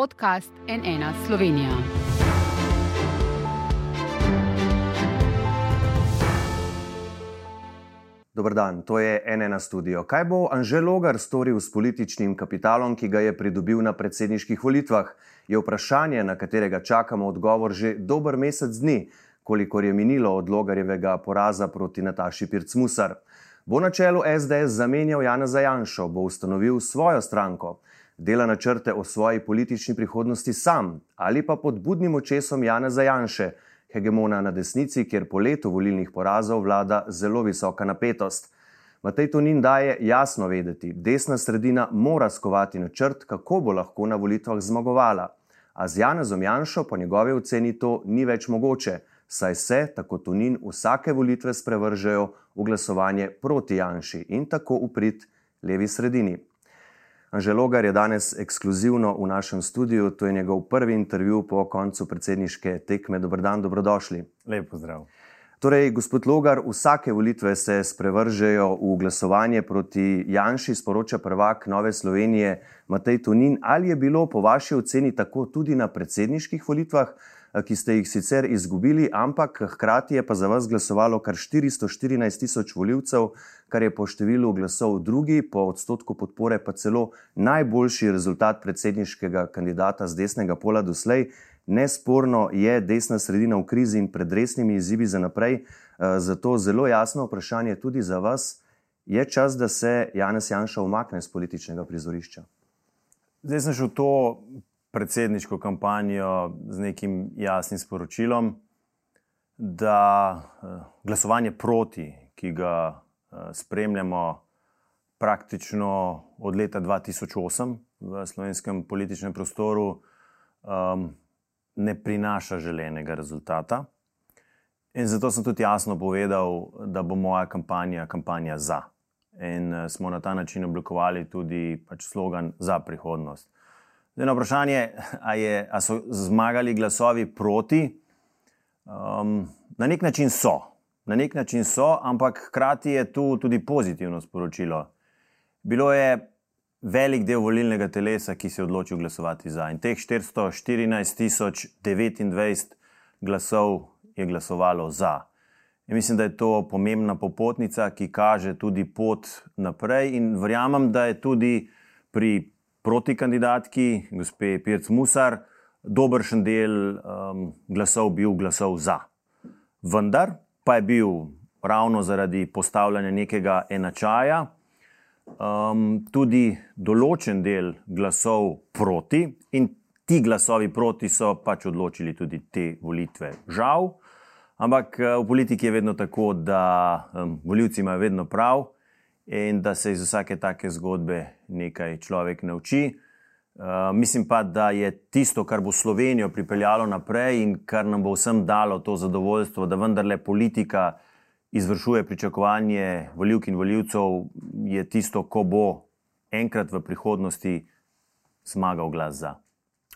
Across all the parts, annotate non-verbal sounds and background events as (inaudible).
podcast NN Slovenija. Dobr dan, to je NN studio. Kaj bo Anžel Logar storil s političnim kapitalom, ki ga je pridobil na predsedniških volitvah? Je vprašanje, na katerega čakamo odgovor že dober mesec dni, kolikor je minilo od Logarjevega poraza proti Nataši Pircmusar. Bo na čelu SDS zamenjal Jana Zajanšo, bo ustanovil svojo stranko, dela načrte o svoji politični prihodnosti sam ali pa pod budnim očesom Jana Zajanše, hegemona na desnici, kjer po letu volilnih porazov vlada zelo visoka napetost. Matej Tonin daje jasno vedeti, desna sredina mora skovati načrt, kako bo lahko na volitvah zmagovala. A z Janezom Janšo po njegovi oceni to ni več mogoče saj se, tako Tunin, vsake volitve sprevržejo v glasovanje proti Janši in tako uprit levi sredini. Anželogar je danes ekskluzivno v našem studiu, to je njegov prvi intervju po koncu predsedniške tekme. Dobrodan, dobrodošli. Lep pozdrav. Torej, gospod Logar, vsake volitve se sprevržejo v glasovanje proti Janši, sporoča prvak Nove Slovenije Matej Tunin. Ali je bilo po vaši oceni tako tudi na predsedniških volitvah? Ki ste jih sicer izgubili, ampak hkrati je pa za vas glasovalo kar 414 tisoč voljivcev, kar je po številu glasov drugi, po odstotku podpore pa celo najboljši rezultat predsedniškega kandidata z desnega pola doslej. Nesporno je desna sredina v krizi in pred resnimi izzivi za naprej, eh, zato zelo jasno vprašanje tudi za vas. Je čas, da se Janez Janša umakne z političnega prizorišča? Zdaj sem šel to predsedniško kampanjo z nekim jasnim sporočilom, da eh, glasovanje proti, ki ga eh, spremljamo praktično od leta 2008 v slovenskem političnem prostoru, ehm, ne prinaša želenega rezultata. In zato sem tudi jasno povedal, da bo moja kampanja kampanja za. In eh, smo na ta način oblikovali tudi pač slogan za prihodnost. Zdaj, na vprašanje, ali so zmagali glasovi proti, um, na nek način so. Na nek način so, ampak hkrati je tu tudi pozitivno sporočilo. Bilo je velik del volilnega telesa, ki se je odločil glasovati za. In teh 414.029 glasov je glasovalo za. In mislim, da je to pomembna popotnica, ki kaže tudi pot naprej. In verjamem, da je tudi pri proti kandidatki, gospe Pirc Musar, dobršen del um, glasov bil glasov za. Vendar pa je bil ravno zaradi postavljanja nekega enačaja um, tudi določen del glasov proti in ti glasovi proti so pač odločili tudi te volitve. Žal, ampak uh, v politiki je vedno tako, da um, voljivci imajo vedno prav in da se iz vsake take zgodbe nekaj človek nauči. Uh, mislim pa, da je tisto, kar bo Slovenijo pripeljalo naprej in kar nam bo vsem dalo to zadovoljstvo, da vendarle politika izvršuje pričakovanje voljivk in voljivcev, je tisto, ko bo enkrat v prihodnosti zmagal glas za.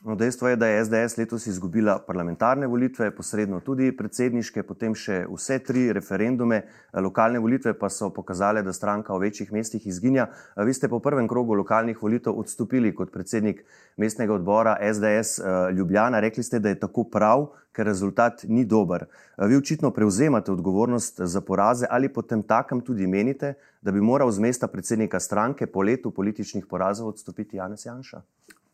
No, dejstvo je, da je SDS letos izgubila parlamentarne volitve, posredno tudi predsedniške, potem še vse tri referendume. Lokalne volitve pa so pokazale, da stranka v večjih mestih izginja. Vi ste po prvem krogu lokalnih volitev odstopili kot predsednik mestnega odbora SDS eh, Ljubljana. Rekli ste, da je tako prav, ker rezultat ni dober. Vi očitno prevzemate odgovornost za poraze ali potem takem tudi menite, da bi moral z mesta predsednika stranke po letu političnih porazov odstopiti Janez Janša?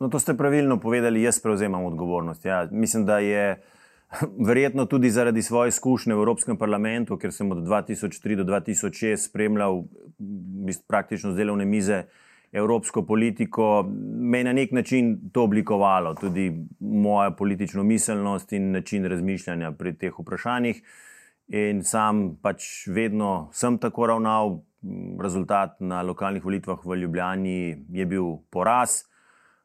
No, to ste pravilno povedali, jaz prevzemam odgovornost. Ja, mislim, da je (laughs) verjetno tudi zaradi svoje izkušnje v Evropskem parlamentu, ker sem od 2003 do 2006 spremljal praktično z delovne mize evropsko politiko, me je na nek način to oblikovalo, tudi moja politična miselnost in način razmišljanja pri teh vprašanjih. In sam pač vedno sem tako ravnal. Rezultat na lokalnih volitvah v Ljubljani je bil poraz.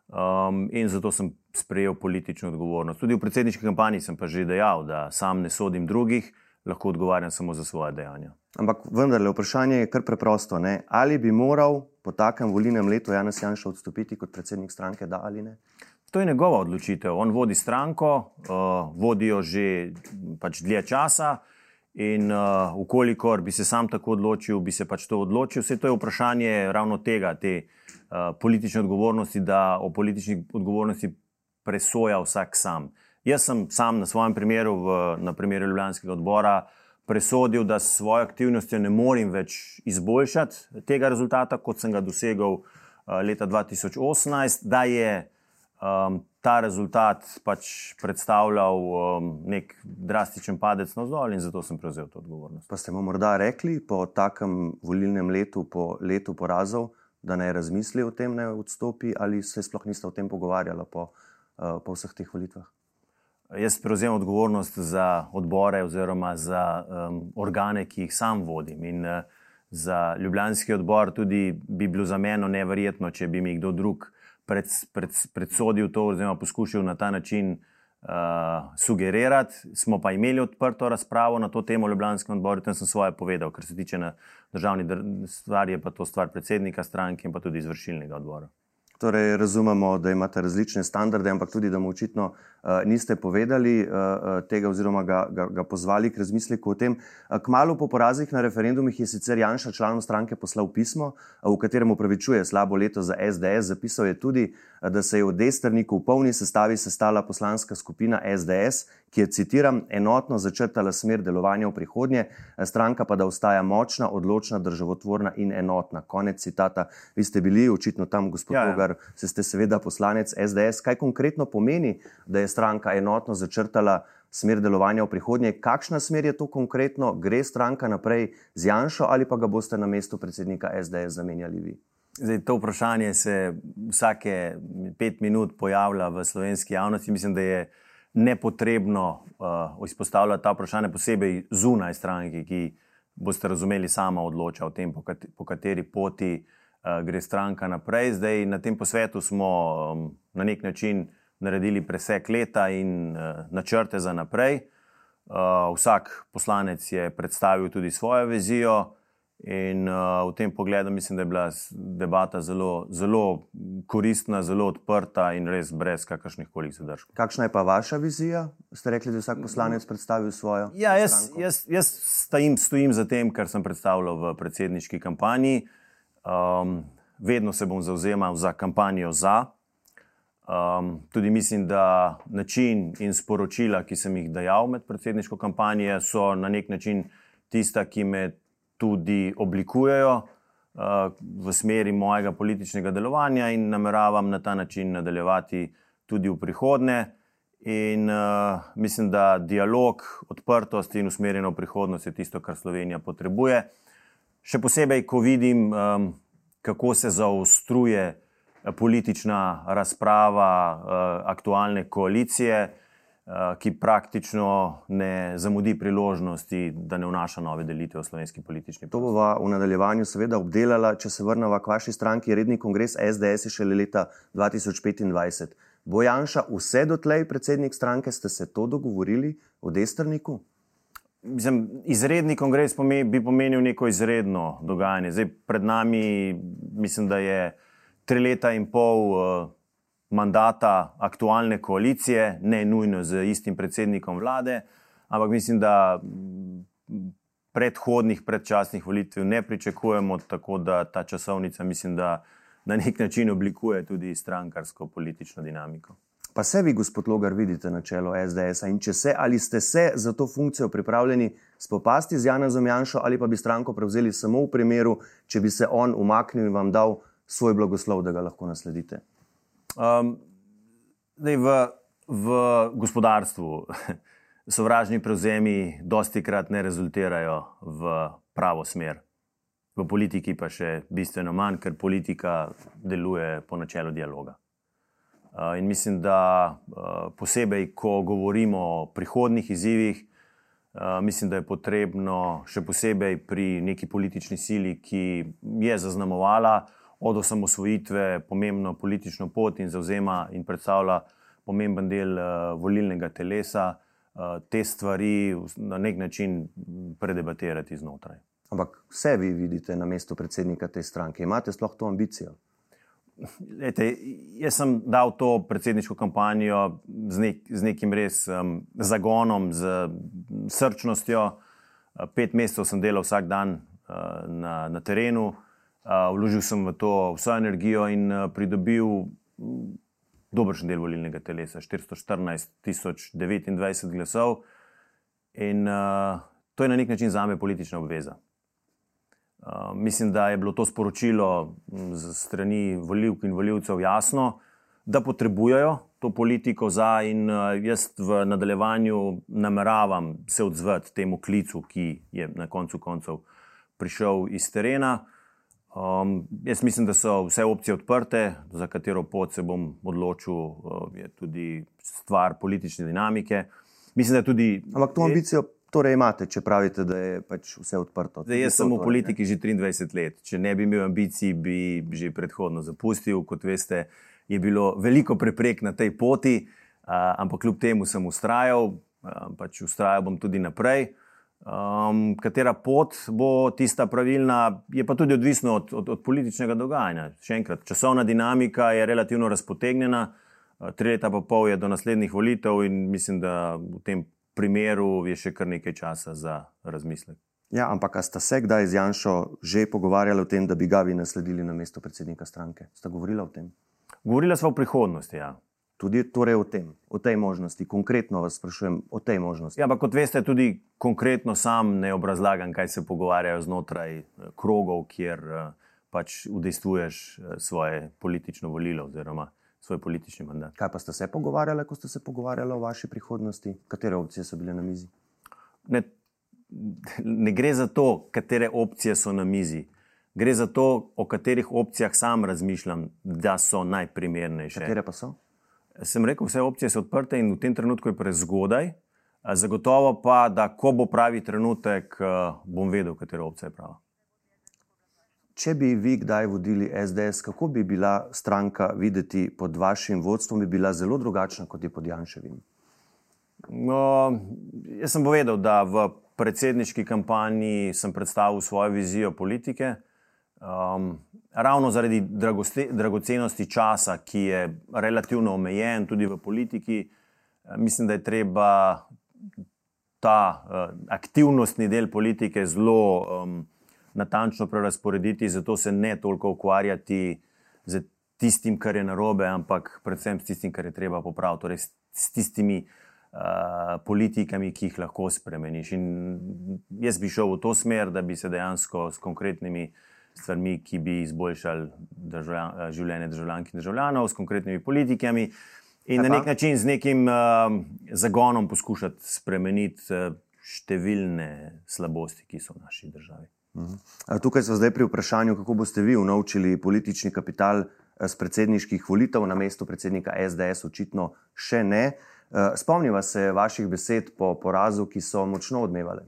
Um, in zato sem sprejel politično odgovornost. Tudi v predsedniški kampanji sem pa že dejal, da sam ne sodim drugih, lahko odgovarjam samo za svoje dejanja. Ampak vendarle, vprašanje je kar preprosto. Ne? Ali bi moral po takem volilnem letu Janez Janša odstopiti kot predsednik stranke, da ali ne? To je njegova odločitev. On vodi stranko, uh, vodijo že pač dlje časa. In, uh, ukolikor bi se sam tako odločil, bi se pač to odločil. Vse to je vprašanje ravno tega, te uh, politične odgovornosti, da o politični odgovornosti presoja vsak sam. Jaz sem sam na svojem primeru, v, na primeru Ljubljanskega odbora, presodil, da s svojo aktivnostjo ne morem več izboljšati tega rezultata, kot sem ga dosegel uh, leta 2018, da je um, ta rezultat pač predstavljal um, nek drastičen padec na vzdolj in zato sem prevzel to odgovornost. Pa ste mu morda rekli po takem volilnem letu, po letu porazov, da naj razmisli o tem, da odstopi, ali se sploh niste o tem pogovarjali po, uh, po vseh teh volitvah? Jaz prevzemam odgovornost za odbore oziroma za um, organe, ki jih sam vodim. In uh, za Ljubljanski odbor tudi bi bilo za mene neverjetno, če bi mi kdo drug pred, pred, predsodil to, oziroma poskušal na ta način uh, sugerirati. Smo pa imeli odprto razpravo na to temo v Ljubljanskem odboru, tam sem svoje povedal, kar se tiče državnih stvari, je pa to stvar predsednika stranke in pa tudi izvršilnega odbora. Torej, razumemo, da imate različne standarde, ampak tudi, da mu očitno niste povedali uh, tega, oziroma ga, ga, ga pozvali k razmisleku o tem. Kmalo po porazih na referendumih je sicer Janša članom stranke poslal pismo, v katerem upravičuje slabo leto za SDS. Zapisal je tudi, da se je v Destrniku v polni sestavi sestala poslanska skupina SDS, ki je, citiram, enotno začrtala smer delovanja v prihodnje, stranka pa da ostaja močna, odločna, državotvorna in enotna. Konec citata. Vi ste bili očitno tam, gospod ja, ja. Bogar, se ste seveda poslanec SDS. Kaj konkretno pomeni, da je stranka enotno začrtala smer delovanja v prihodnje? Kakšna smer je to konkretno? Gre stranka naprej z Janšo ali pa ga boste na mestu predsednika SDS zamenjali vi? Zdaj, to vprašanje se vsake pet minut pojavlja v slovenski javnosti. Mislim, da je nepotrebno uh, izpostavljati ta vprašanja, posebej zunaj stranke, ki boste razumeli, sama odloča o tem, po, kat po kateri poti uh, gre stranka naprej. Zdaj, na tem posvetu smo um, na nek način naredili presek leta in uh, načrte za naprej. Uh, vsak poslanec je predstavil tudi svojo vizijo. In uh, v tem pogledu mislim, da je bila debata zelo, zelo koristna, zelo odprta in res brez kakršnih koli zadržkov. Kakšna je pa vaša vizija? Ste rekli, da je vsak poslanec predstavil svojo? Ja, jaz, jaz, jaz stojim, stojim za tem, kar sem predstavljal v predsedniški kampanji. Um, vedno se bom zauzemal za kampanjo za. Um, tudi mislim, da način in sporočila, ki sem jih dajal med predsedniško kampanjo, so na nek način tista, ki me tudi oblikujejo uh, v smeri mojega političnega delovanja in nameravam na ta način nadaljevati tudi v prihodnje. In uh, mislim, da dialog, odprtost in usmerjeno v prihodnost je tisto, kar Slovenija potrebuje. Še posebej, ko vidim, um, kako se zaostruje politična razprava uh, aktualne koalicije. Eh, ki praktično ne zamudi priložnosti, da ne vnaša nove delitve v slovenski politični prostor. To bova v nadaljevanju seveda obdelala, če se vrnemo k vaši stranki. Redni kongres SDS je šele leta 2025. Bojanša, vse dotlej predsednik stranke, ste se to dogovorili v Destrniku? Mislim, izredni kongres bi pomenil neko izredno dogajanje. Zdaj, pred nami mislim, da je tri leta in pol. Uh, mandata aktualne koalicije, ne nujno z istim predsednikom vlade, ampak mislim, da predhodnih, predčasnih volitev ne pričakujemo, tako da ta časovnica, mislim, da na nek način oblikuje tudi strankarsko politično dinamiko. Pa se vi, gospod Logar, vidite na čelu SDS in če se ali ste se za to funkcijo pripravljeni spopasti z Janem Zomjanšo ali pa bi stranko prevzeli samo v primeru, če bi se on umaknil in vam dal svoj blagoslov, da ga lahko nasledite? Um, v, v gospodarstvu (laughs) sovražni prevzemi dosti krat ne rezultirajo v pravo smer, v politiki pa še bistveno manj, ker politika deluje po načelu dialoga. Uh, in mislim, da uh, posebej, ko govorimo o prihodnih izzivih, uh, mislim, da je potrebno še posebej pri neki politični sili, ki je zaznamovala od osamosvojitve pomembno politično pot in zauzema in predstavlja pomemben del uh, volilnega telesa, uh, te stvari na nek način predebatirati znotraj. Ampak vse vi vidite na mestu predsednika te stranke, imate sploh to ambicijo? Lete, jaz sem dal to predsedniško kampanjo z, nek, z nekim res um, zagonom, z srčnostjo. Pet mesecev sem delal vsak dan uh, na, na terenu, uh, vložil sem v to vso energijo in uh, pridobil dobršen del volilnega telesa, 414.029 glasov. In uh, to je na nek način za me politična obveza. Uh, mislim, da je bilo to sporočilo z strani voljivk in voljivcev jasno, da potrebujejo to politiko za, in uh, jaz v nadaljevanju nameravam se odzvati temu klicu, ki je na koncu koncev prišel iz terena. Um, jaz mislim, da so vse opcije odprte, za katero pot se bom odločil, uh, je tudi stvar politične dinamike. Mislim, da tudi. Ampak to ambicijo torej imate, če pravite, da je pač vse odprto. Zdaj, jaz sem v torej, politiki ne? že 23 let. Če ne bi imel ambicij, bi že predhodno zapustil. Kot veste, je bilo veliko preprek na tej poti, uh, ampak kljub temu sem ustrajal, uh, pač ustrajal bom tudi naprej. Um, katera pot bo tista pravilna, je pa tudi odvisno od, od, od političnega dogajanja. Še enkrat, časovna dinamika je relativno razpotegnjena, uh, tri leta pa pol je do naslednjih volitev, in mislim, da v tem primeru je še kar nekaj časa za razmislek. Ja, ampak ste se kdaj z Janšo že pogovarjali o tem, da bi ga vi nasledili na mesto predsednika stranke? Ste govorili o tem? Govorila smo o prihodnosti. Ja. Tudi torej o tem, o tej možnosti, konkretno vas sprašujem o tej možnosti. Ja, ampak kot veste, tudi konkretno sam ne obrazlagam, kaj se pogovarjajo znotraj eh, krogov, kjer uh, pač udejstvuješ uh, svoje politično volilo oziroma svoj politični mandat. Kaj pa ste se pogovarjali, ko ste se pogovarjali o vaši prihodnosti? Katere opcije so bile na mizi? Ne, ne gre za to, katere opcije so na mizi. Gre za to, o katerih opcijah sam razmišljam, da so najprimernejše. Katere pa so? Sem rekel, vse opcije so odprte in v tem trenutku je prezgodaj. Zagotovo pa, da ko bo pravi trenutek, bom vedel, katera opcija je prava. Če bi vi kdaj vodili SDS, kako bi bila stranka videti pod vašim vodstvom, bi bila zelo drugačna kot je pod Janševim? No, jaz sem povedal, da v predsedniški kampanji sem predstavil svojo vizijo politike. Um, ravno zaradi dragocenosti časa, ki je relativno omejen tudi v politiki, eh, mislim, da je treba ta uh, aktivnostni del politike zelo um, natančno prerasporediti, zato se ne toliko ukvarjati z tistim, kar je narobe, ampak predvsem s tistim, kar je treba popraviti, torej s tistimi uh, politikami, ki jih lahko spremeniš. In jaz bi šel v to smer, da bi se dejansko s konkretnimi uh, stvarmi, ki bi izboljšali državljan, eh, življenje državljank in državljanov, s konkretnimi politikami. In na nek način z nekim uh, zagonom poskušati spremeniti uh, številne slabosti, ki so v naši državi. Uh, tukaj smo zdaj pri vprašanju, kako boste vi unovčili politični kapital z predsedniških volitev na mesto predsednika SDS, očitno še ne. Spomniva se vaših besed po porazu, ki so močno odmevali.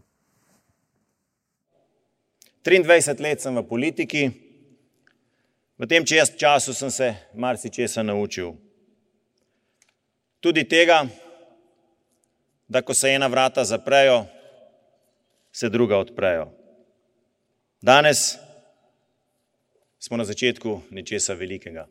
23 let sem v politiki, v tem času sem se marsikaj naučil. Tudi tega, da ko se ena vrata zaprejo, se druga odprejo. Danes smo na začetku nečesa velikega.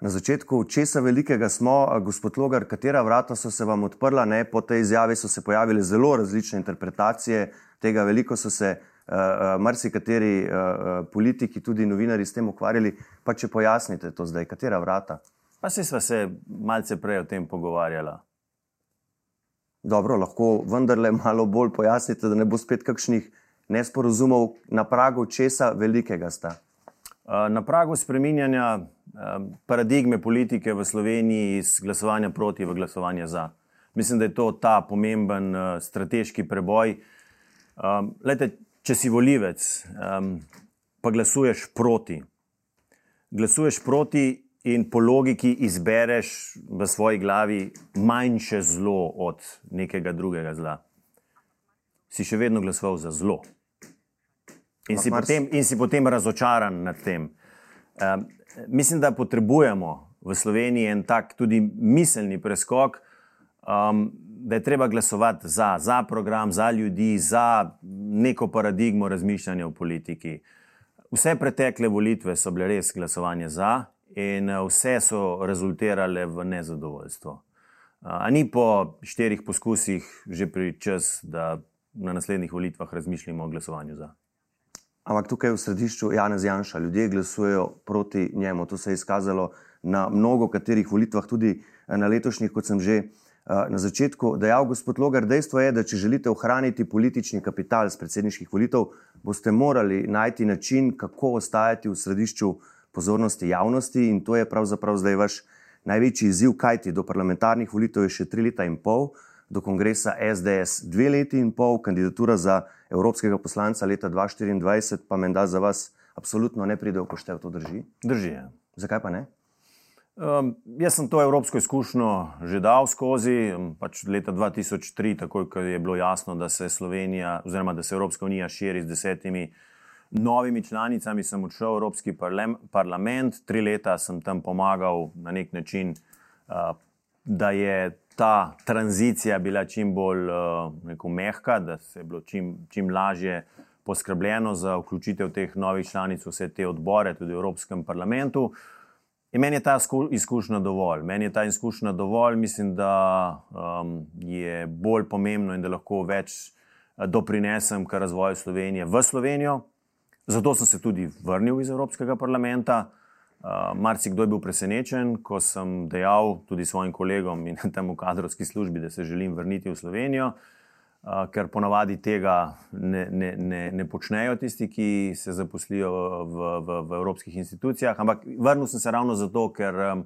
Na začetku česa velikega smo, gospod Logar, katera vrata so se vam odprla, ne? po tej izjavi so se pojavile zelo različne interpretacije tega, veliko so se uh, uh, marsikateri uh, politiki, tudi novinari s tem ukvarjali. Pa če pojasnite to zdaj, katera vrata? Pa se sva se malce prej o tem pogovarjala. Dobro, lahko vendarle malo bolj pojasnite, da ne bo spet kakšnih nesporazumov na pragu česa velikega sta. Na pragu spreminjanja paradigme politike v Sloveniji iz glasovanja proti v glasovanje za. Mislim, da je to ta pomemben strateški preboj. Um, lejte, če si volivec, um, pa glasuješ proti. Glasuješ proti in po logiki izbereš v svoji glavi manjše zlo od nekega drugega zla. Si še vedno glasoval za zlo. In si, potem, in si potem razočaran nad tem. Um, mislim, da potrebujemo v Sloveniji en tak tudi miselni preskok, um, da je treba glasovati za, za program, za ljudi, za neko paradigmo razmišljanja v politiki. Vse pretekle volitve so bile res glasovanje za, in uh, vse so rezultirale v nezadovoljstvo. Uh, a ni po štirih poskusih že pri čas, da na naslednjih volitvah razmišljamo o glasovanju za? Ampak tukaj v središču Janez Janša, ljudje glasujejo proti njemu. To se je izkazalo na mnogo katerih volitvah, tudi na letošnjih, kot sem že na začetku dejal. Gospod Logar, dejstvo je, da če želite ohraniti politični kapital z predsedniških volitev, boste morali najti način, kako ostajati v središču pozornosti javnosti in to je pravzaprav zdaj vaš največji izziv, kajti do parlamentarnih volitev je še tri leta in pol, do kongresa SDS dve leti in pol, kandidatura za evropskega poslanca leta 2024 pa menda za vas absolutno ne pride v poštev, to drži? Drži. Ja. Zakaj pa ne? Um, jaz sem to evropsko izkušnjo že dal skozi. Pač leta 2003, takoj ko je bilo jasno, da se Slovenija, oziroma da se Evropska unija širi z desetimi novimi članicami, sem odšel v Evropski parlament, tri leta sem tam pomagal na nek način, uh, da je ta tranzicija bila čim bolj uh, mehka, da se je bilo čim, čim lažje poskrbljeno za vključitev teh novih članic v vse te odbore, tudi v Evropskem parlamentu. In meni je ta izkušnja dovolj. Meni je ta izkušnja dovolj, mislim, da um, je bolj pomembno in da lahko več uh, doprinesem k razvoju Slovenije v Slovenijo. Zato sem se tudi vrnil iz Evropskega parlamenta. Uh, Marci kdo je bil presenečen, ko sem dejal tudi svojim kolegom in (laughs) temu kadrovski službi, da se želim vrniti v Slovenijo. Uh, ker ponavadi tega ne, ne, ne, ne počnejo tisti, ki se zaposlijo v, v, v evropskih institucijah. Ampak vrnil sem se ravno zato, ker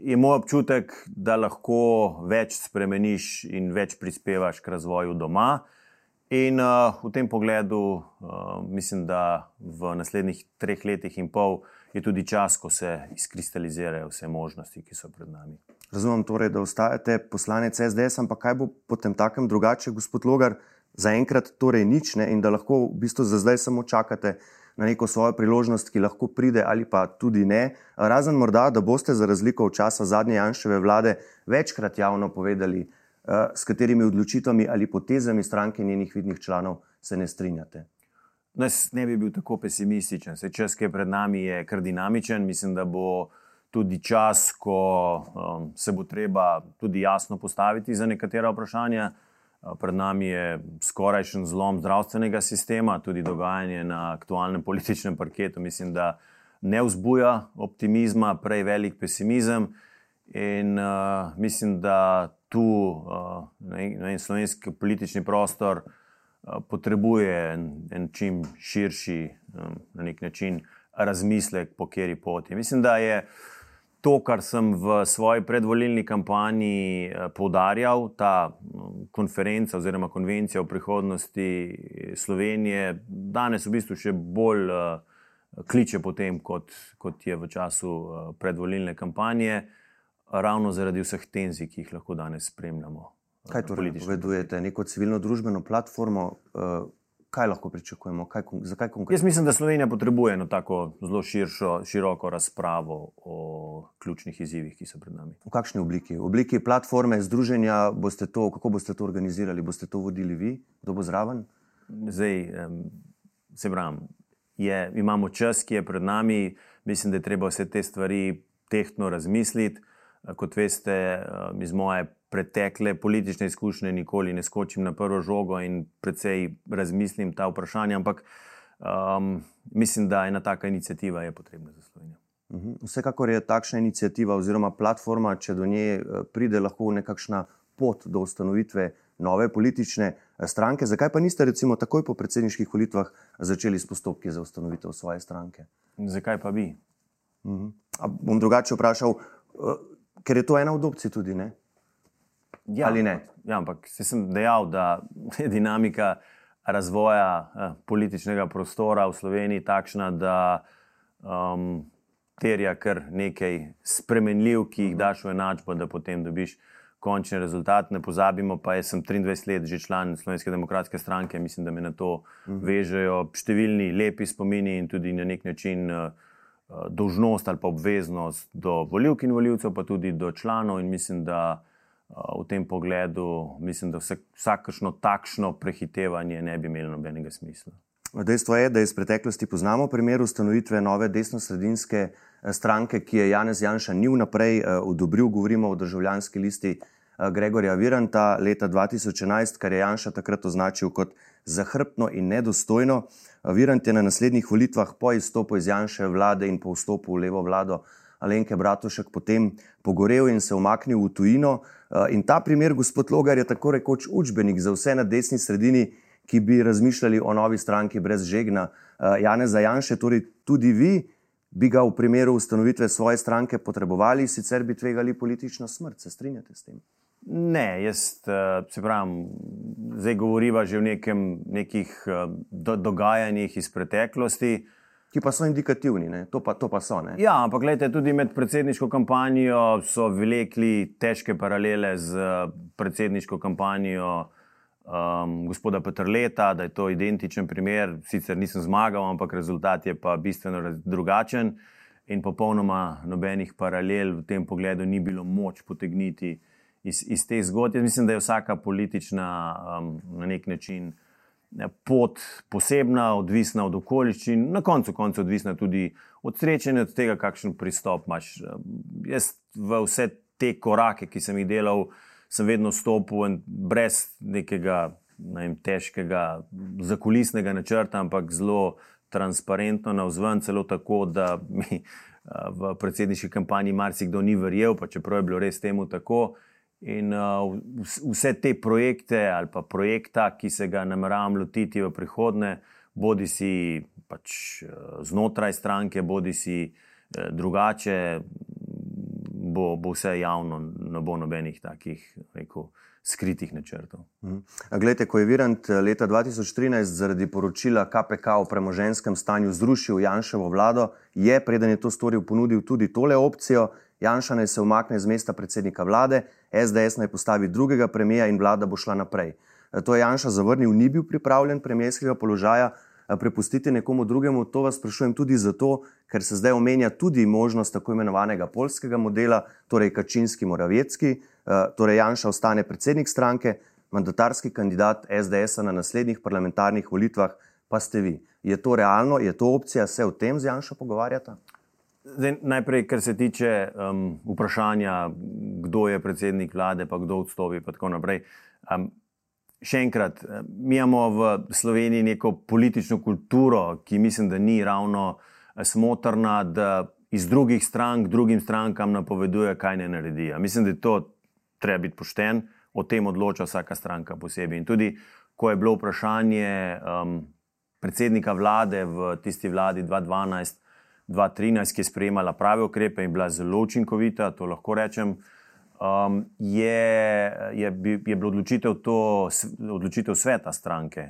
je moj občutek, da lahko več spremeniš in več prispevaš k razvoju doma. In uh, v tem pogledu uh, mislim, da v naslednjih treh letih in pol je tudi čas, ko se izkristalizirajo vse možnosti, ki so pred nami. Razumem torej, da ostajate poslanec SDS, ampak kaj bo potem takem drugače, gospod Logar, zaenkrat torej nič ne in da lahko v bistvu za zdaj samo čakate na neko svojo priložnost, ki lahko pride ali pa tudi ne. Razen morda, da boste za razliko od časa zadnje Janševe vlade večkrat javno povedali, uh, s katerimi odločitvami ali potezami stranke njenih vidnih članov se ne strinjate. Jaz ne bi bil tako pesimističen. Se čas, ki je pred nami, je kar dinamičen. Mislim, da bo tudi čas, ko um, se bo treba tudi jasno postaviti za nekatera vprašanja. Uh, pred nami je skorajšen zlom zdravstvenega sistema, tudi dogajanje na aktualnem političnem parketu. Mislim, da ne vzbuja optimizma, prej velik pesimizem. In uh, mislim, da tu uh, ne, ne, slovenski politični prostor uh, potrebuje en, en čim širši na nek način razmislek, po kateri poti. Mislim, da je to, kar sem v svoji predvolilni kampanji eh, poudarjal, ta konferenca oziroma konvencija o prihodnosti Slovenije, danes v bistvu še bolj eh, kliče po tem, kot, kot je v času eh, predvolilne kampanje, ravno zaradi vseh tenzij, ki jih lahko danes spremljamo. Kaj torej povedujete? Neko civilno-družbeno platformo, kaj lahko pričakujemo? Kaj, zakaj konkretno? Jaz mislim, da Slovenija potrebuje eno tako zelo širšo, široko razpravo o ključnih izzivih, ki so pred nami. V kakšni obliki? V obliki platforme, združenja, boste to, kako boste to organizirali? Boste to vodili vi, kdo bo zraven? Zdaj, se pravim, je, imamo čas, ki je pred nami. Mislim, da je treba vse te stvari tehtno razmisliti. Kot veste, iz moje pretekle politične izkušnje, nikoli ne skočim na prvo žogo in precej razmislim ta vprašanja, ampak um, mislim, da ena taka inicijativa je potrebna za Slovenijo. Mhm. Vsekakor je takšna inicijativa oziroma platforma, če do nje eh, pride, lahko nekakšna pot do ustanovitve nove politične eh, stranke. Zakaj pa niste, recimo, takoj po predsedniških volitvah začeli s postopki za ustanovitev svoje stranke? Zakaj pa bi? Mhm. Bom drugače vprašal, eh, ker je to ena od opcij tudi. Ne? Ja, ali ne? Ja, ampak sem dejal, da (laughs) je dinamika razvoja eh, političnega prostora v Sloveniji takšna, da um, terja kar nekaj spremenljiv, ki jih daš v enačbo, da potem dobiš končni rezultat. Ne pozabimo, pa jaz sem 23 let že član Slovenske demokratske stranke, mislim, da me na to mhm. vežejo številni lepi spomini in tudi na nek način. Uh, Dolžnost ali pa obveznost do voljivk in voljivcev, pa tudi do članov, in mislim, da v tem pogledu mislim, da vsakršno takšno prehitevanje ne bi imelo nobenega smisla. Dejstvo je, da iz preteklosti poznamo primer ustanovitve nove desno-sredinske eh, stranke, ki je Janez Janša ni vnaprej eh, odobril, govorimo o državljanski listi Gregorja Viranta leta 2011, kar je Janša takrat označil kot zahrbtno in nedostojno. Virant je na naslednjih volitvah po izstopu iz Janša vlade in po vstopu v levo vlado Alenke Bratušek potem pogorel in se umaknil v tujino. In ta primer, gospod Logar, je tako rekoč učbenik za vse na desni sredini, ki bi razmišljali o novi stranki brez žegna. Janez Zajanše, torej tudi vi bi ga v primeru ustanovitve svoje stranke potrebovali, sicer bi tvegali politično smrt. Se strinjate s tem? Ne, jaz se pravim, zdaj govoriva že o nekem, nekih do, dogajanjih iz preteklosti. Ki pa so indikativni, to pa, to pa so. Ne? Ja, ampak gledajte, tudi med predsedniško kampanjo so vlekli težke paralele z predsedniško kampanjo um, gospoda Petrleta, da je to identičen primer. Sicer nisem zmagal, ampak rezultat je pa bistveno drugačen in popolnoma nobenih paralel v tem pogledu ni bilo moč potegniti iz, iz te zgodbe. Mislim, da je vsaka politična um, na nek način. Pot posebna, odvisna od okoliščin, na koncu konca odvisna tudi od sreče in od tega, kakšen pristop imaš. Jaz v vse te korake, ki sem jih delal, uh, sem vedno stopil brez nekega ne vem, težkega zakulisnega načrta, ampak zelo transparentno na vzven, celo tako, da mi v predsedniški kampanji marsikdo ni verjel, pa čeprav je bilo res temu tako. In uh, vse te projekte ali pa projekta, ki se ga nameravam lotiti v prihodnje, bodi si pač znotraj stranke, bodi si drugače, bo, bo vse javno, ne bo nobenih takih rekel, skritih načrtov. Mhm. Glede, ko je Virant eh, leta 2013 zaradi poročila KPK o premoženskem stanju zrušil Janševo vlado, je, preden je to storil, ponudil tudi tole opcijo. Janša naj se umakne z mesta predsednika vlade, SDS naj postavi drugega premija in vlada bo šla naprej. Eh, to je Janša zavrnil, ni bil pripravljen premijskega položaja prepustiti nekomu drugemu. To vas sprašujem tudi zato, ker se zdaj omenja tudi možnost tako imenovanega polskega modela, torej Kačinski, Moravecki. Torej Janša ostane predsednik stranke, mandatarski kandidat SDS-a na naslednjih parlamentarnih volitvah, pa ste vi. Je to realno, je to opcija, se o tem z Janša pogovarjata? Zdaj, najprej, kar se tiče um, vprašanja, kdo je predsednik vlade, pa kdo odstopi, in tako naprej. Um, še enkrat, eh, mi imamo v Sloveniji neko politično kulturo, ki mislim, da ni ravno eh, smotrna, da iz drugih strank drugim strankam napoveduje, kaj ne naredijo. Mislim, da je to treba biti pošten, o tem odloča vsaka stranka posebej. In tudi, ko je bilo vprašanje um, predsednika vlade v tisti vladi 2012. 2013, ki je sprejemala prave ukrepe in bila zelo učinkovita, to lahko rečem, um, je, je, je bila odločitev, to, odločitev sveta stranke.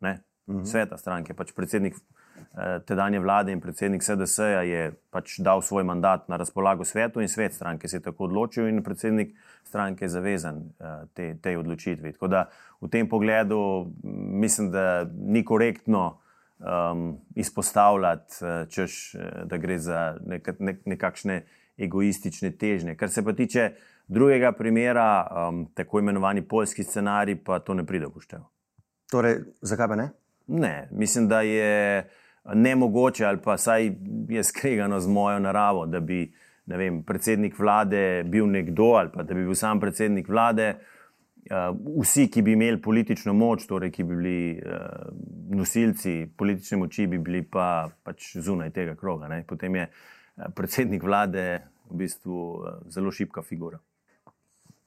Ne? Mhm. Sveta stranke, pač predsednik eh, tedanje vlade in predsednik SDS-ja je pač dal svoj mandat na razpolago svetu, in svet stranke se je tako odločil, in predsednik stranke je zavezan eh, te, tej odločitvi. Tako da v tem pogledu mislim, da ni korektno um, izpostavljati, eh, češ, da gre za nek, nek, nekakšne egoistične težnje. Kar se pa tiče drugega primera, um, tako imenovani polski scenarij, pa to ne pride v poštev. Torej, zakaj pa ne? Ne, mislim, da je nemogoče, ali pa saj je skregano z mojo naravo, da bi vem, predsednik vlade bil nekdo, ali pa da bi bil sam predsednik vlade. Uh, vsi, ki bi imeli politično moč, torej ki bi bili uh, nosilci politične moči, bi bili pa, pač zunaj tega kroga. Ne? Potem je uh, predsednik vlade v bistvu eh, zelo šibka figura.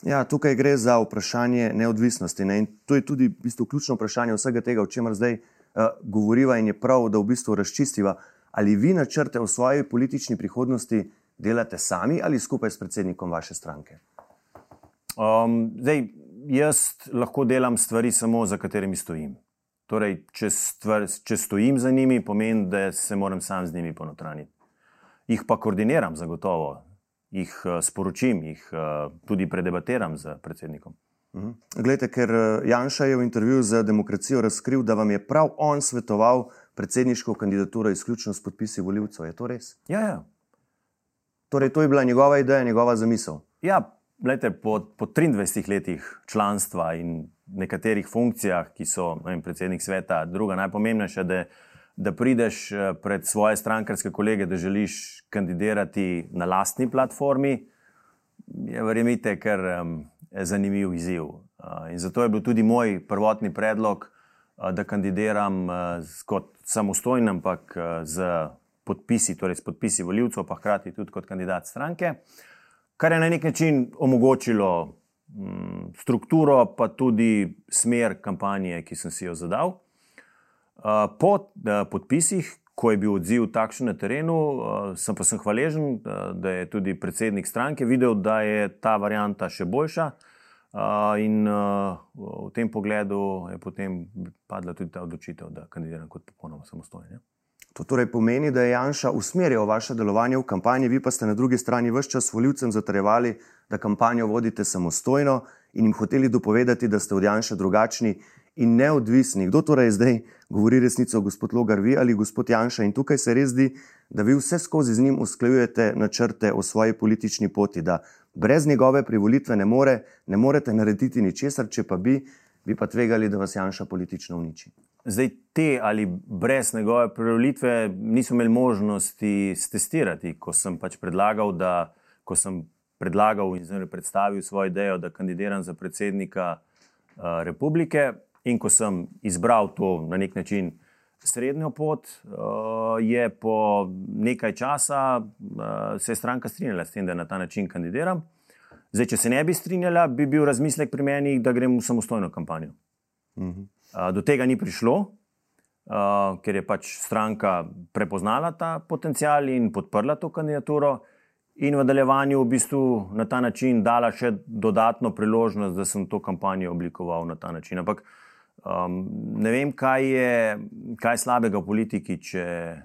Ja, tukaj gre za vprašanje neodvisnosti. Ne? In to je tudi v bistvu ključno vprašanje vsega tega, o čemer zdaj uh, govoriva, in je prav, da v bistvu razčistiva. Ali vi načrte v svoji politični prihodnosti delate sami ali skupaj s predsednikom vaše stranke? Um, zdaj, jaz lahko delam stvari samo, za katerimi stojim. Torej, če, stvar, če stojim za njimi, pomeni, da se moram sam z njimi ponotraniti jih pa koordiniram, zagotovo, jih uh, sporočim, jih uh, tudi predebatiram z predsednikom. Mhm. Glede, ker eh, Janša je v intervjuju za demokracijo razkril, da vam je prav on svetoval predsedniško kandidaturo izključno s podpisi voljivcev. Je to res? Ja, ja. Torej, to je bila njegova ideja, njegova zamisel. Ja, gledajte, po, po 23 letih članstva in nekaterih funkcijah, ki so vem, predsednik sveta, druga najpomembnejša, da je da prideš eh, pred svoje strankarske kolege, da želiš kandidirati na lastni platformi. Je, verjemite, ker um, zanimiv izziv. In zato je bil tudi moj prvotni predlog, da kandidiram kot samostojen, ampak z podpisi, torej s podpisi voljivcev, pa hkrati tudi kot kandidat stranke, kar je na nek način omogočilo mm, strukturo, pa tudi smer kampanje, ki sem si jo zadal. Po podpisih, ko je bil odziv takšen na terenu, sem pa sem hvaležen, da je tudi predsednik stranke videl, da je ta varijanta še boljša. In v tem pogledu je potem padla tudi ta odločitev, da kandidiram kot popolnoma samostojen. To torej pomeni, da je Janša usmerjal vaše delovanje v kampanji, vi pa ste na drugi strani vse čas voljivcem zatrjevali, da kampanjo vodite samostojno in jim hoteli dopovedati, da ste od Janša drugačni in neodvisni. Kdo torej zdaj govori resnico, gospod Logar, vi ali gospod Janša? In tukaj se res zdi, da vi vse skozi z njim usklajujete načrte o svoji politični poti, da brez njegove privolitve ne, more, ne morete narediti ničesar, če pa bi, bi pa tvegali, da vas Janša politično uniči. Zdaj, te ali brez njegove privolitve nismo imeli možnosti testirati, ko sem pač predlagal, da ko sem predlagal in predstavil svojo idejo, da kandidiram za predsednika uh, republike. In ko sem izbral to na nek način srednjo pot, uh, je po nekaj časa uh, se stranka strinjala s tem, da na ta način kandidiram. Zdaj, če se ne bi strinjala, bi bil razmislek pri meni, da grem v samostojno kampanjo. Uh -huh. Uh, do tega ni prišlo, uh, ker je pač stranka prepoznala ta potencial in podprla to kandidaturo. In v nadaljevanju v bistvu na ta način dala še dodatno priložnost, da sem to kampanjo oblikoval na ta način. Ampak Um, ne vem, kaj je, kaj je slabega v politiki, če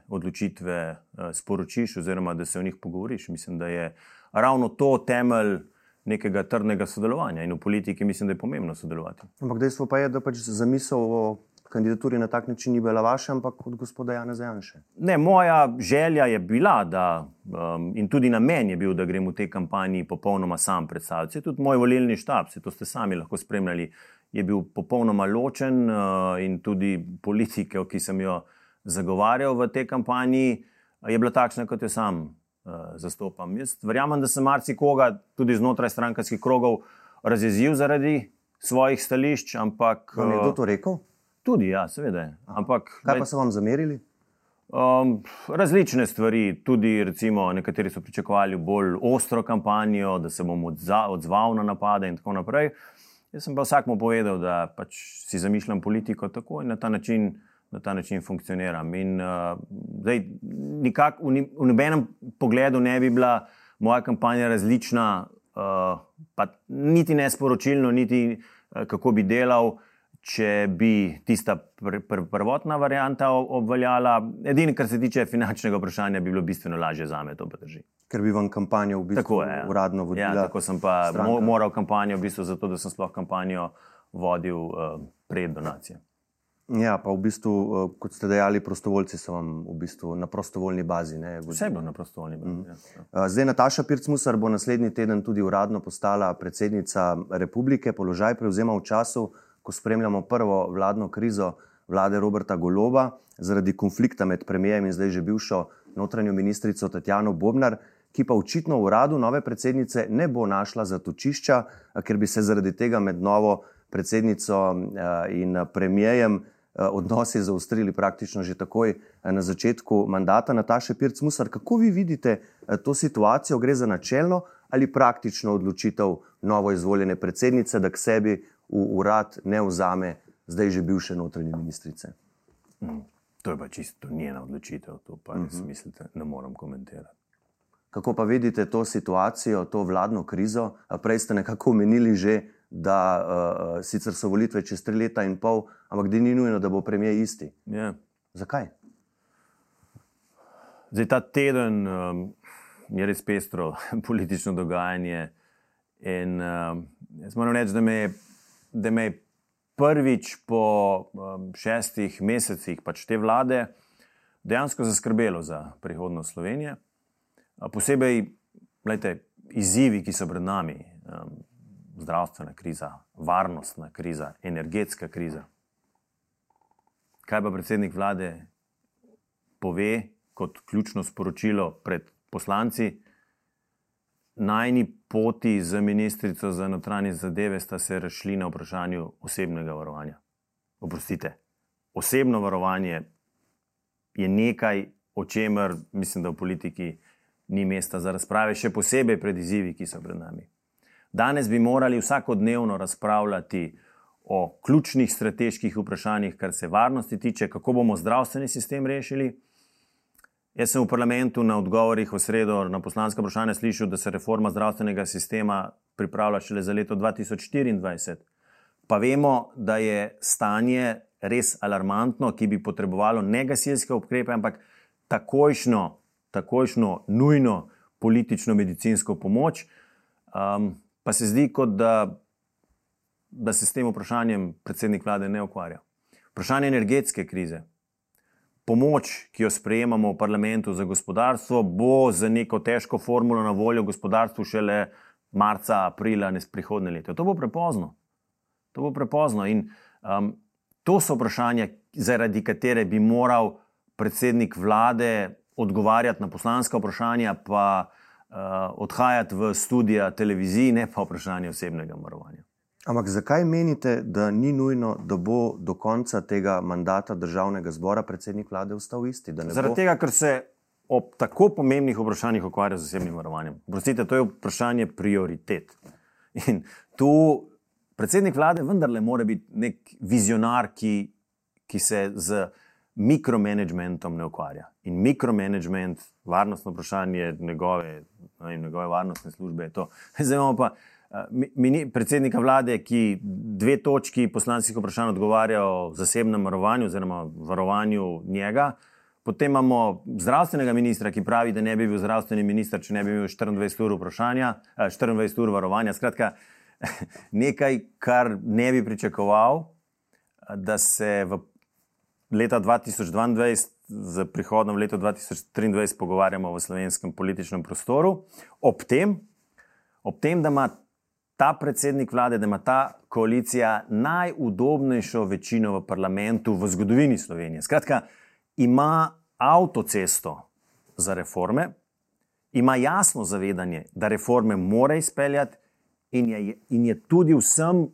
odločitve uh, sporočiš, oziroma da se o njih pogovoriš. Mislim, da je ravno to temelj nekega trdnega sodelovanja in v politiki mislim, da je pomembno sodelovati. Ampak dejstvo pa je, da pač zamisel o kandidaturi na tak način ni bila vaša, ampak od gospoda Jana Zajanša. Ne, moja želja je bila, da, um, in tudi namen je bil, da grem v tej kampanji popolnoma sam predstavljati. Tudi moj volilni štab, se to ste sami lahko spremljali je bil popolnoma ločen uh, in tudi politike, ki sem jo zagovarjal v tej kampanji, je bila takšna, kot jo sam zastopam. Jaz verjamem, da sem marsikoga tudi znotraj strankarskih krogov razjezil zaradi svojih stališč. Ampak, Vam je kdo to rekel? Tudi, ja, seveda. Ampak, Kaj pa so vam zamerili? Um, različne stvari, tudi recimo, nekateri so pričakovali bolj ostro kampanjo, da se bom odzval na napade in tako naprej. Jaz sem pa vsakmu povedal, da pač si zamišljam politiko tako in na ta način, na ta način funkcioniram. In, uh, zdaj, nikak, v, ni, v nobenem pogledu ne bi bila moja kampanja različna, uh, pa niti ne sporočilno, niti uh, kako bi delal. Če bi tista pr pr prvotna varianta obveljala, edino, kar se tiče finančnega vprašanja, bi bilo bistveno lažje za me, to pa drži ker bi vam kampanjo v bistvu tako je, ja. uradno vodil. Ja, tako sem pa stranka. moral kampanjo, v bistvu zato, da sem sploh kampanjo vodil uh, pred donacijo. Ja, pa v bistvu, uh, kot ste dejali, prostovoljci so vam v bistvu na prostovoljni bazi. Vse bo na prostovoljni bazi. Mm. Ja, ja. Uh, zdaj, Nataša Pircmusar bo naslednji teden tudi uradno postala predsednica republike. Položaj prevzema v času, ko spremljamo prvo vladno krizo vlade Roberta Goloba zaradi konflikta med premijem in zdaj že bivšo notranjo ministrico Tatjano Bobnar ki pa očitno v uradu nove predsednice ne bo našla zatočišča, ker bi se zaradi tega med novo predsednico in premijejem odnosi zaustrili praktično že takoj na začetku mandata. Nataša Pirc Musar, kako vi vidite to situacijo? Gre za načelno ali praktično odločitev novo izvoljene predsednice, da k sebi v urad ne vzame zdaj že bivše notranje ministrice? Mm, to je pa čisto njena odločitev, to pa res uh -huh. mislite, ne morem komentirati. Kako pa vidite to situacijo, to vladno krizo? Prej ste nekako omenili že, da uh, sicer so volitve čez tri leta in pol, ampak da ni nujno, da bo premijer isti. Yeah. Ja. Zakaj? Zdaj ta teden um, je res pestro (laughs) politično dogajanje. In um, jaz moram reči, da me, da me je prvič po um, šestih mesecih pač te vlade dejansko zaskrbelo za prihodnost Slovenije. Posebej lejte, izzivi, ki so pred nami, um, zdravstvena kriza, varnostna kriza, energetska kriza. Kaj pa predsednik vlade pove kot ključno sporočilo pred poslanci? najni poti za ministrico za notranje zadeve sta se rešili na vprašanju osebnega varovanja. Oprostite, osebno varovanje je nekaj, o čemer mislim, da v politiki ni mesta za razprave, še posebej pred izzivi, ki so pred nami. Danes bi morali vsakodnevno razpravljati o ključnih strateških vprašanjih, kar se varnosti tiče, kako bomo zdravstveni sistem rešili. Jaz sem v parlamentu na odgovorih v sredo na poslanska vprašanja slišal, da se reforma zdravstvenega sistema pripravlja šele za leto 2024. Pa vemo, da je stanje res alarmantno, ki bi potrebovalo ne gasilske ukrepe, ampak takojšno, takojšno, nujno politično medicinsko pomoč. Um, pa se zdi, kot da, da se s tem vprašanjem predsednik vlade ne ukvarja. Vprašanje energetske krize. Pomoč, ki jo sprejemamo v parlamentu za gospodarstvo, bo za neko težko formulo na voljo gospodarstvu šele marca, aprila, ne prihodne leto. To bo prepozno. To bo prepozno. In um, to so vprašanja, zaradi katere bi moral predsednik vlade odgovarjati na poslanska vprašanja, pa uh, odhajati v studio televiziji, ne pa vprašanje osebnega varovanja. Ampak zakaj menite, da ni nujno, da bo do konca tega mandata državnega zbora predsednik vlade ostal isti? Zaradi bo... tega, ker se ob tako pomembnih vprašanjih ukvarja z osebnim varovanjem. Prostite, to je vprašanje prioritet. In tu predsednik vlade vendarle mora biti nek vizionar, ki, ki se z mikromanagementom ne ukvarja. In mikromanagement, varnostno vprašanje njegove, njegove varnostne službe je to. (laughs) Zdaj imamo pa. Mini, predsednika vlade, ki dve točki poslanskih vprašanj odgovarja o zasebnem varovanju oziroma varovanju njega. Potem imamo zdravstvenega ministra, ki pravi, da ne bi bil zdravstveni minister, če ne bi imel 24 ur vprašanja, 24 ur varovanja. Skratka, (laughs) nekaj, kar ne bi pričakoval, da se v leta 2022, z prihodom v leto 2023, pogovarjamo v slovenskem političnem prostoru, ob tem, ob tem da ima ta predsednik vlade, da ima ta koalicija najudobnejšo večino v parlamentu v zgodovini Slovenije. Skratka, ima avtocesto za reforme, ima jasno zavedanje, da reforme mora izpeljati, in je, in je tudi vsem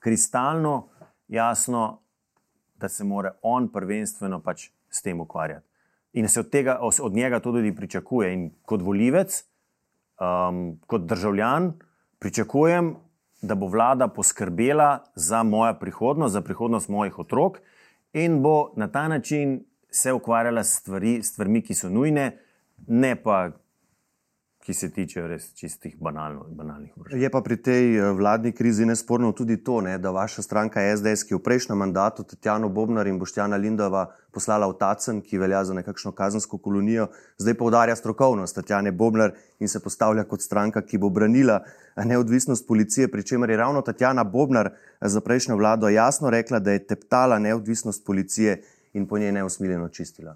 kristalno jasno, da se mora on prvenstveno pač s tem ukvarjati. In se od, tega, od njega to tudi pričakuje. In kot volivec, um, kot državljan, pričakujem, da bo vlada poskrbela za mojo prihodnost, za prihodnost mojih otrok in bo na ta način se ukvarjala s stvari, stvarmi, ki so nujne, ne pa ki se tiče res čistih banalno, banalnih vprašanj. Je pa pri tej eh, vladni krizi nesporno tudi to, ne, da vaša stranka SDS, ki je v prejšnjem mandatu Tatjano Bobnar in Boštjana Lindova poslala v Tacen, ki velja za nekakšno kazensko kolonijo, zdaj poudarja strokovnost Tatjane Bobnar in se postavlja kot stranka, ki bo branila neodvisnost policije, pri čemer je ravno Tatjana Bobnar eh, za prejšnjo vlado jasno rekla, da je teptala neodvisnost policije in po njej neusmiljeno čistila.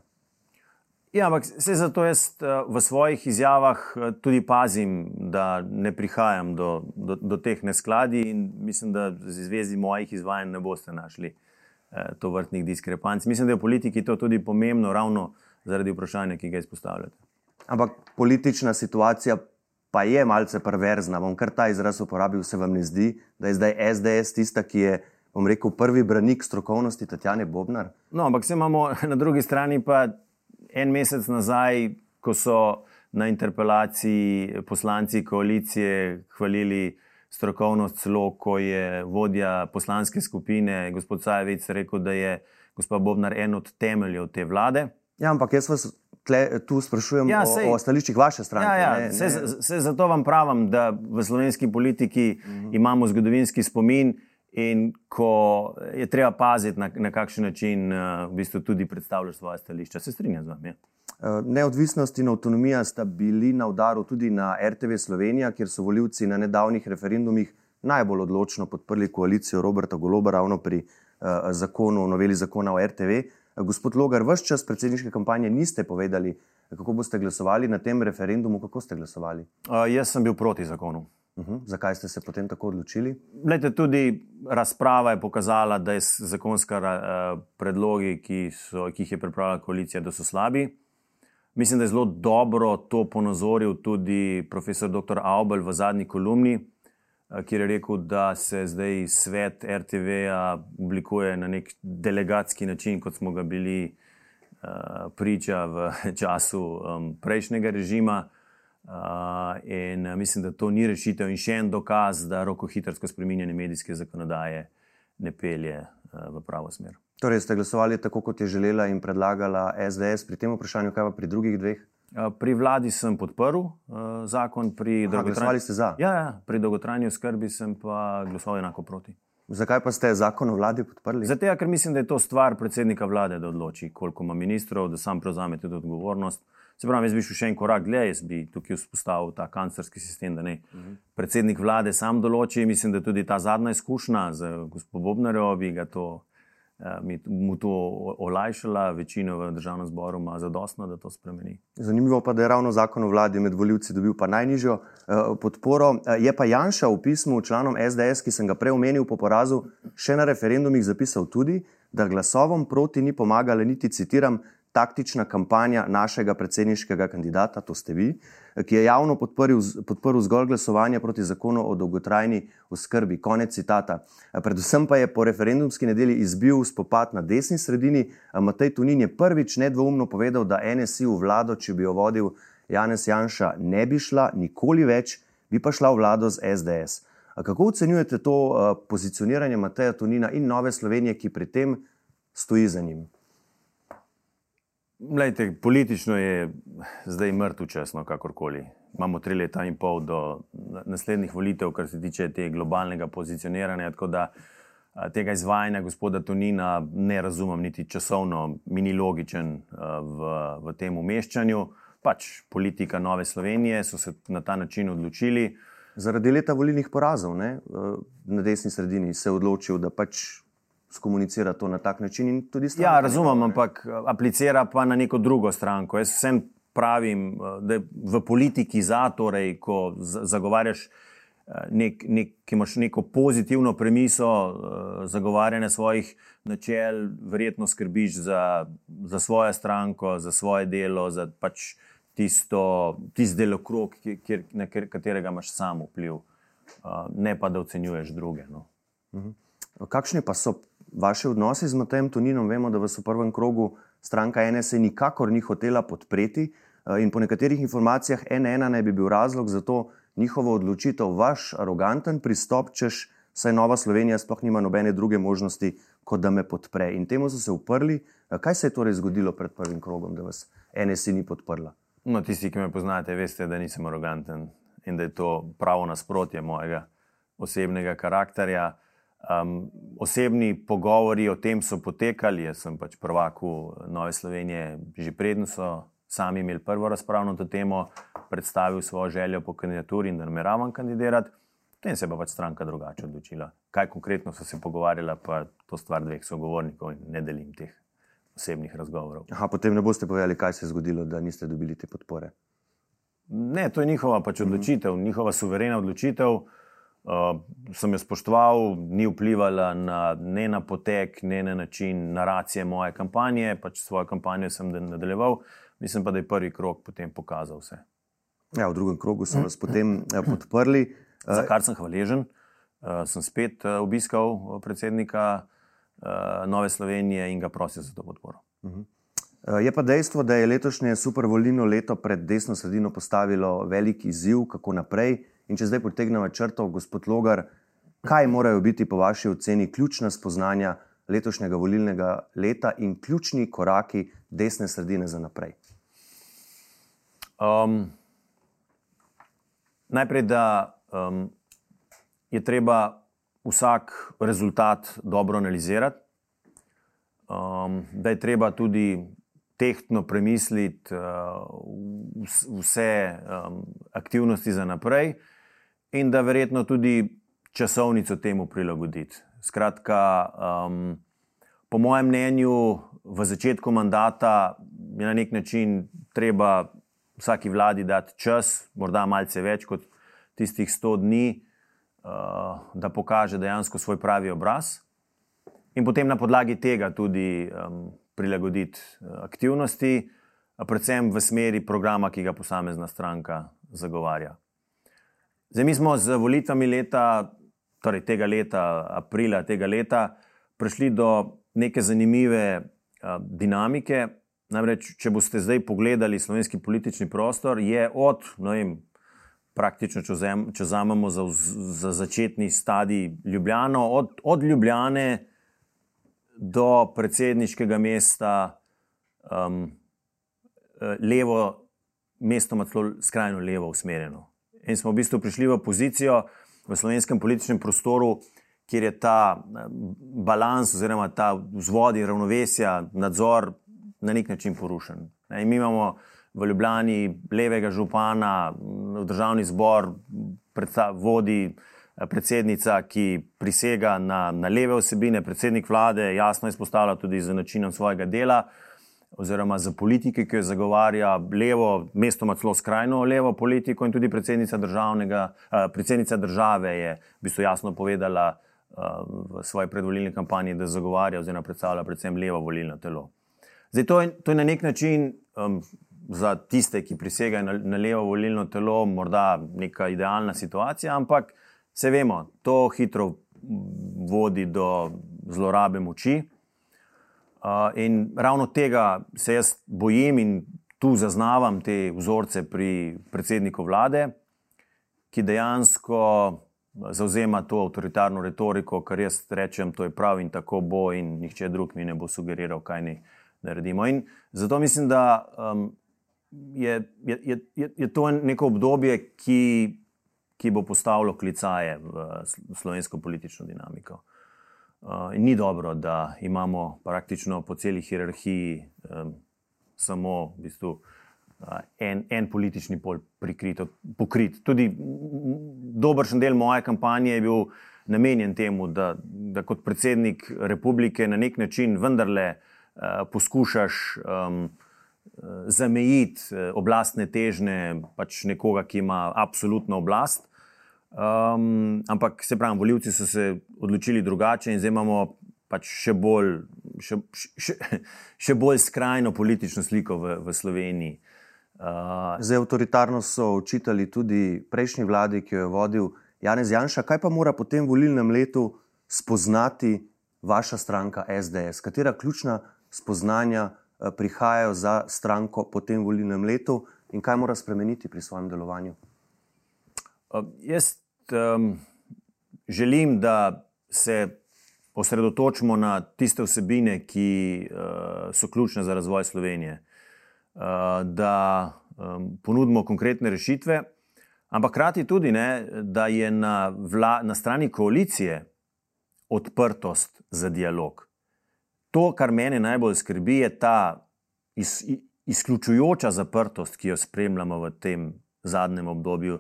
Ja, ampak vse zato jaz eh, v svojih izjavah eh, tudi pazim, da ne prihajam do, do, do teh neskladij in mislim, da z izvezi mojih izvajanj ne boste našli eh, to vrtnih diskrepanc. Mislim, da je v politiki to tudi pomembno, ravno zaradi vprašanja, ki ga izpostavljate. Ampak politična situacija pa je malce perverzna. Bom kar ta izraz uporabil, se vam ne zdi, da je zdaj SDS tista, ki je. Bom rekel, prvi branik strokovnosti Tatjane Bobnar. No, ampak se imamo (laughs) na drugi strani pa en mesec nazaj, ko so na interpelaciji poslanci koalicije hvalili strokovnost, celo ko je vodja poslanske skupine, gospod Sajevic, rekel, da je gospod Bobnar en od temeljev te vlade. Ja, ampak jaz vas tle, tu sprašujem ja, sej, o, o stališčih vaše stranke. Ja, ja, ne, se, ne. Se, zato vam pravim, da v slovenski politiki uh mhm. -huh. imamo zgodovinski spomin. In ko je treba paziti, na, na kakšen način uh, v bistvu tudi predstavljaš svoje stališče, se strinjam z vami. Ja. Eh, neodvisnost in avtonomija sta bili na udaru tudi na RTV Slovenija, kjer so voljivci na nedavnih referendumih najbolj odločno podprli koalicijo Roberta Goloba ravno pri uh, zakonu, noveli zakona o RTV. Gospod Logar, vse čas predsedniške kampanje niste povedali, kako boste glasovali na tem referendumu, kako ste glasovali? Uh, jaz sem bil proti zakonu. Uh -huh. Zakaj ste se potem tako odločili? Lejte, tudi razprava je pokazala, da je zakonska uh, predlogi, ki, so, ki jih je pripravila koalicija, da so slabi. Mislim, da je zelo dobro to ponazoril tudi profesor dr. Aubel v zadnji kolumni, eh, kjer je rekel, da se zdaj svet RTV-ja oblikuje na nek delegatski način, kot smo ga bili uh, priča v (laughs) času um, prejšnjega režima. Uh, in mislim, da to ni rešitev in še en dokaz, da rokohitrsko spreminjanje medijske zakonodaje ne pelje uh, v pravo smer. Torej, ste glasovali tako, kot je želela in predlagala SDS pri tem vprašanju, kaj pa pri drugih dveh? Pri vladi sem podprl uh, zakon, pri dolgotrajni oskrbi. Ja, ja, pri dolgotrajni oskrbi sem pa glasoval enako proti. Zakaj pa ste zakon o vladi podprli? Zato, ker mislim, da je to stvar predsednika vlade, da odloči, koliko ima ministrov, da sam prevzame tudi odgovornost. Se pravi, jaz bi šel še en korak dlje, jaz bi tukaj vzpostavil ta kancerski sistem, da ne uh. -huh. predsednik vlade sam določi. Mislim, da tudi ta zadnja izkušnja z gospodom Bobnarjem bi ga to Eh, mu to olajšala, večino v državnem zboru ima zadostno, da to spremeni. Zanimivo pa, da je ravno zakon o vladi med voljivci dobil pa najnižjo uh, podporo. Uh, je pa Janša v pismu članom SDS, ki sem ga prej omenil po porazu, še na referendumih zapisal tudi, da glasovom proti ni pomagala niti, citiram, taktična kampanja našega predsedniškega kandidata, to ste vi, ki je javno podporil, podporil zgolj glasovanje proti zakonu o dolgotrajni oskrbi. Konec citata. Predvsem pa je po referendumski nedelji izbil spopad na desni sredini. Matej Tunin je prvič nedvoumno povedal, da NSI v vlado, če bi jo vodil Janez Janša, ne bi šla nikoli več, bi pa šla v vlado z SDS. Kako ocenjujete to pozicioniranje Mateja Tunina in Nove Slovenije, ki pri tem stoji za njim? Lejte, politično je zdaj mrtev čas, no, kakorkoli. Imamo tri leta in pol do naslednjih volitev, kar se tiče tega globalnega pozicioniranja. Tako da tega izvajanja gospoda Tonina ne razumem, niti časovno, mini logičen v, v tem umeščanju. Pač politika Nove Slovenije so se na ta način odločili. Zaradi leta volilnih porazov ne, na desni sredini se je odločil, da pač skomunicira to na tak način. Ja, razumem, ampak eh, aplicira pa na neko drugo stranko. Jaz vsem pravim, eh, da je v politiki za, torej, ko zagovarjaš. Eh, nek, nek, ki imaš neko pozitivno premiso, uh, zagovarjanja svojih načel, verjetno skrbiš za, za svojo stranko, za svoje delo, za pač tisto, tisto delokrog, kjer, na katerega imaš sam vpliv, uh, ne pa da ocenjuješ druge. No. -huh. Kakšni pa so vaše odnose z Matejem Toninom, vemo, da vas v prvem krogu stranka NSA nikakor ni hotela podpreti eh, in po nekaterih informacijah NN naj bi bil razlog za to njihovo odločitev, vaš aroganten pristop, češ saj Nova Slovenija sploh nima nobene druge možnosti, kot da me podpre. In temu so se uprli. Eh, kaj se je torej zgodilo pred prvim krogom, da vas NSA ni podprla? No, tisti, ki me poznate, veste, da nisem aroganten in da je to pravo nasprotje mojega osebnega karakterja. Um, osebni pogovori o tem so potekali, jaz sem pač prvak Nove Slovenije, že predtem so sami imeli prvo razpravo na to temo, predstavil svojo željo po kandidaturi in da nameravam kandidirati. Potem se je pa pač stranka drugače odločila. Kaj konkretno so se pogovarjala, pa to stvar dveh sogovornikov in ne delim teh osebnih razgovorov. Aha, potem ne boste povedali, kaj se je zgodilo, da niste dobili te podpore. Ne, to je njihova pač odločitev, mm -hmm. njihova suverena odločitev. Uh, sem jo spoštoval, ni vplivala na, ne na potek, ne na način naracije moje kampanje, pač svojo kampanjo sem nadaljeval, mislim pa, da je prvi krok potem pokazal vse. Ja, v drugem krogu so vas potem eh, podprli. Eh, Za kar sem hvaležen, uh, sem spet uh, obiskal predsednika uh, Nove Slovenije in ga prosil za to podporo. Uh -huh. Je pa dejstvo, da je letošnje supervolilno leto pred desno sredino postavilo velik izziv, kako naprej. In če zdaj potegnemo črto, gospod Logar, kaj morajo biti po vaši oceni ključna spoznanja letošnjega volilnega leta in ključni koraki desne sredine za naprej? Um, najprej, da um, je treba vsak rezultat dobro analizirati, um, da je treba tudi tehtno premisliti uh, vse um, aktivnosti za naprej in da verjetno tudi časovnico temu prilagoditi. Skratka, um, po mojem mnenju, v začetku mandata je na nek način treba vsaki vladi dati čas, morda malce več kot tistih 100 dni, uh, da pokaže dejansko svoj pravi obraz, in potem na podlagi tega tudi um, prilagoditi uh, aktivnosti. predvsem v smeri programa, ki ga posamezna stranka zagovarja. Zdaj, mi smo z volitvami leta, torej tega leta, aprila tega leta, prišli do neke zanimive uh, dinamike. Namreč, če boste zdaj pogledali slovenski politični prostor, je od, no vem, praktično, če, vzem, če vzamemo za, za začetni stadij Ljubljano, od, od Ljubljane do predsedniškega mesta, um, levo, mestoma celo skrajno levo usmerjeno. In smo v bistvu prišli v pozicijo v slovenskem političnem prostoru, kjer je ta balans oziroma ta vzvod in ravnovesja, nadzor na nek način porušen. Ne, mi imamo v Ljubljani levega župana, v državni zbor vodi eh, predsednica, ki prisega na, na leve osebine, predsednik vlade jasno izpostavlja tudi z načinom svojega dela. Oziroma, za politike, ki jo zagovarja levo, mestoma celo skrajno levo politiko, in tudi predsednica, uh, predsednica države je v bistvu jasno povedala uh, v svoji predvoljni kampanji, da zagovarja oziroma predstavlja predvsem levo volilno telo. Zdaj, to, je, to je na nek način um, za tiste, ki prisegajo na, na levo volilno telo, morda neka idealna situacija, ampak se vemo, to hitro vodi do zlorabe moči. Uh, in ravno tega se jaz bojim in tu zaznavam te vzorce pri predsedniku vlade, ki dejansko zauzema to avtoritarno retoriko, kar jaz rečem, to je prav in tako bo, in nihče drug mi ne bo sugeriral, kaj ni naredimo. In zato mislim, da um, je, je, je, je to neko obdobje, ki, ki bo postavilo klicaje v slovensko politično dinamiko. Uh, ni dobro, da imamo praktično po celi hierarhiji um, samo v bistvu, uh, en, en politični pol prikrit, pokrit. Tudi dobršen del moje kampanje je bil namenjen temu, da, da kot predsednik republike na nek način vendarle uh, poskušaš um, zamejiti eh, oblastne težnje pač nekoga, ki ima absolutno oblast. Um, ampak se pravi, voljivci so se odločili drugače in zdaj imamo pač še bolj, še, še, (laughs) še bolj skrajno politično sliko v, v Sloveniji. Uh, zdaj, avtoritarno so učitali tudi prejšnji vladi, ki jo je vodil Janez Janša. Kaj pa mora po tem volilnem letu spoznati vaša stranka SDS? Katera ključna spoznanja eh, prihajajo za stranko po tem volilnem letu in kaj mora spremeniti pri svojem delovanju? Uh, jaz um, želim, da se osredotočimo na tiste vsebine, ki uh, so ključne za razvoj Slovenije, uh, da um, ponudimo konkretne rešitve, ampak hkrati tudi, ne, da je na, vla, na strani koalicije odprtost za dialog. To, kar mene najbolj skrbi, je ta iz, izključujoča zaprtost, ki jo spremljamo v tem zadnjem obdobju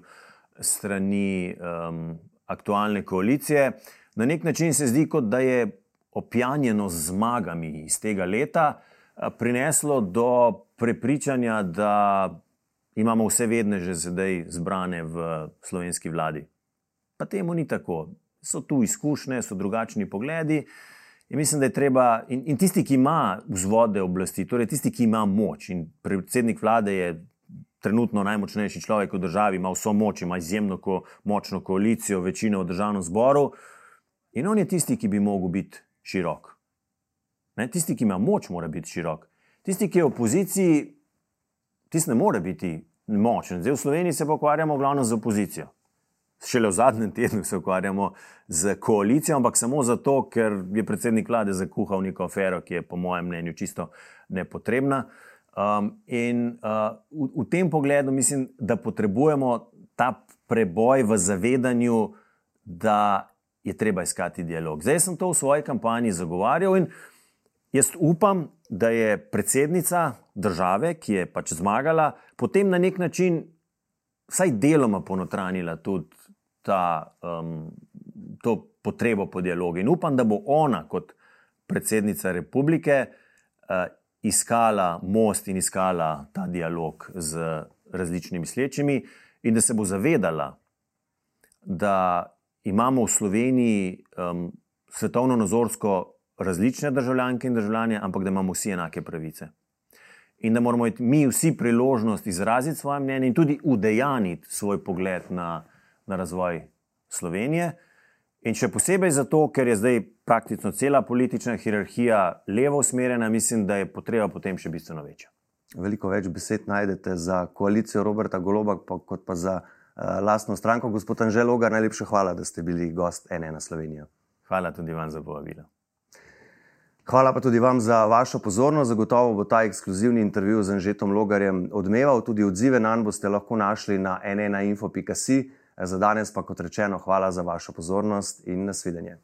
strani um, aktualne koalicije. Na nek način se zdi, kot da je opjanjeno z zmagami iz tega leta prineslo do prepričanja, da imamo vse vedne že zdaj zbrane v slovenski vladi. Pa temu ni tako. So tu izkušnje, so drugačni pogledi. In mislim, da je treba, in, in tisti, ki ima vzvode oblasti, torej tisti, ki ima moč, in predsednik vlade je trenutno najmočnejši človek v državi, ima vso moč, ima izjemno ko, močno koalicijo, večino v državnem zboru, in on je tisti, ki bi mogel biti širok. Ne? Tisti, ki ima moč, mora biti širok. Tisti, ki je v opoziciji, tisti ne more biti močen. Zdaj v Sloveniji se pokvarjamo glavno z opozicijo šele v zadnjem tednu se ukvarjamo z koalicijo, ampak samo zato, ker je predsednik vlade zakuhal neko afero, ki je po mojem mnenju čisto nepotrebna. Um, in uh, v, v tem pogledu mislim, da potrebujemo ta preboj v zavedanju, da je treba iskati dialog. Zdaj sem to v svoji kampanji zagovarjal in jaz upam, da je predsednica države, ki je pač zmagala, potem na nek način vsaj deloma ponotranila tudi ta, um, to potrebo po dialogu. In upam, da bo ona, kot predsednica republike, uh, iskala most in iskala ta dialog z različnimi slečimi, in da se bo zavedala, da imamo v Sloveniji um, svetovno-nazorsko različne državljanke in državljane, ampak da imamo vsi enake pravice. in da moramo imeti mi vsi priložnost izraziti svoje mnenje in tudi udejaniti svoj pogled na, na razvoj Slovenije. In še posebej zato, ker je zdaj praktično cela politična hierarhija levo usmerjena, mislim, da je potreba potem še bistveno večja. Veliko več besed najdete za koalicijo Roberta Goloba, pa, kot pa za uh, lastno stranko. Gospod Anžel Logar, najlepša hvala, da ste bili gost ene na Slovenijo. Hvala tudi vam za povabilo. Hvala pa tudi vam za vašo pozornost. Zagotovo bo ta ekskluzivni intervju z Anžetom Logarjem odmeval. Tudi odzive na njega boste lahko našli na enenainfo.si. Za danes pa, kot rečeno, hvala za vašo pozornost in nasvidenje.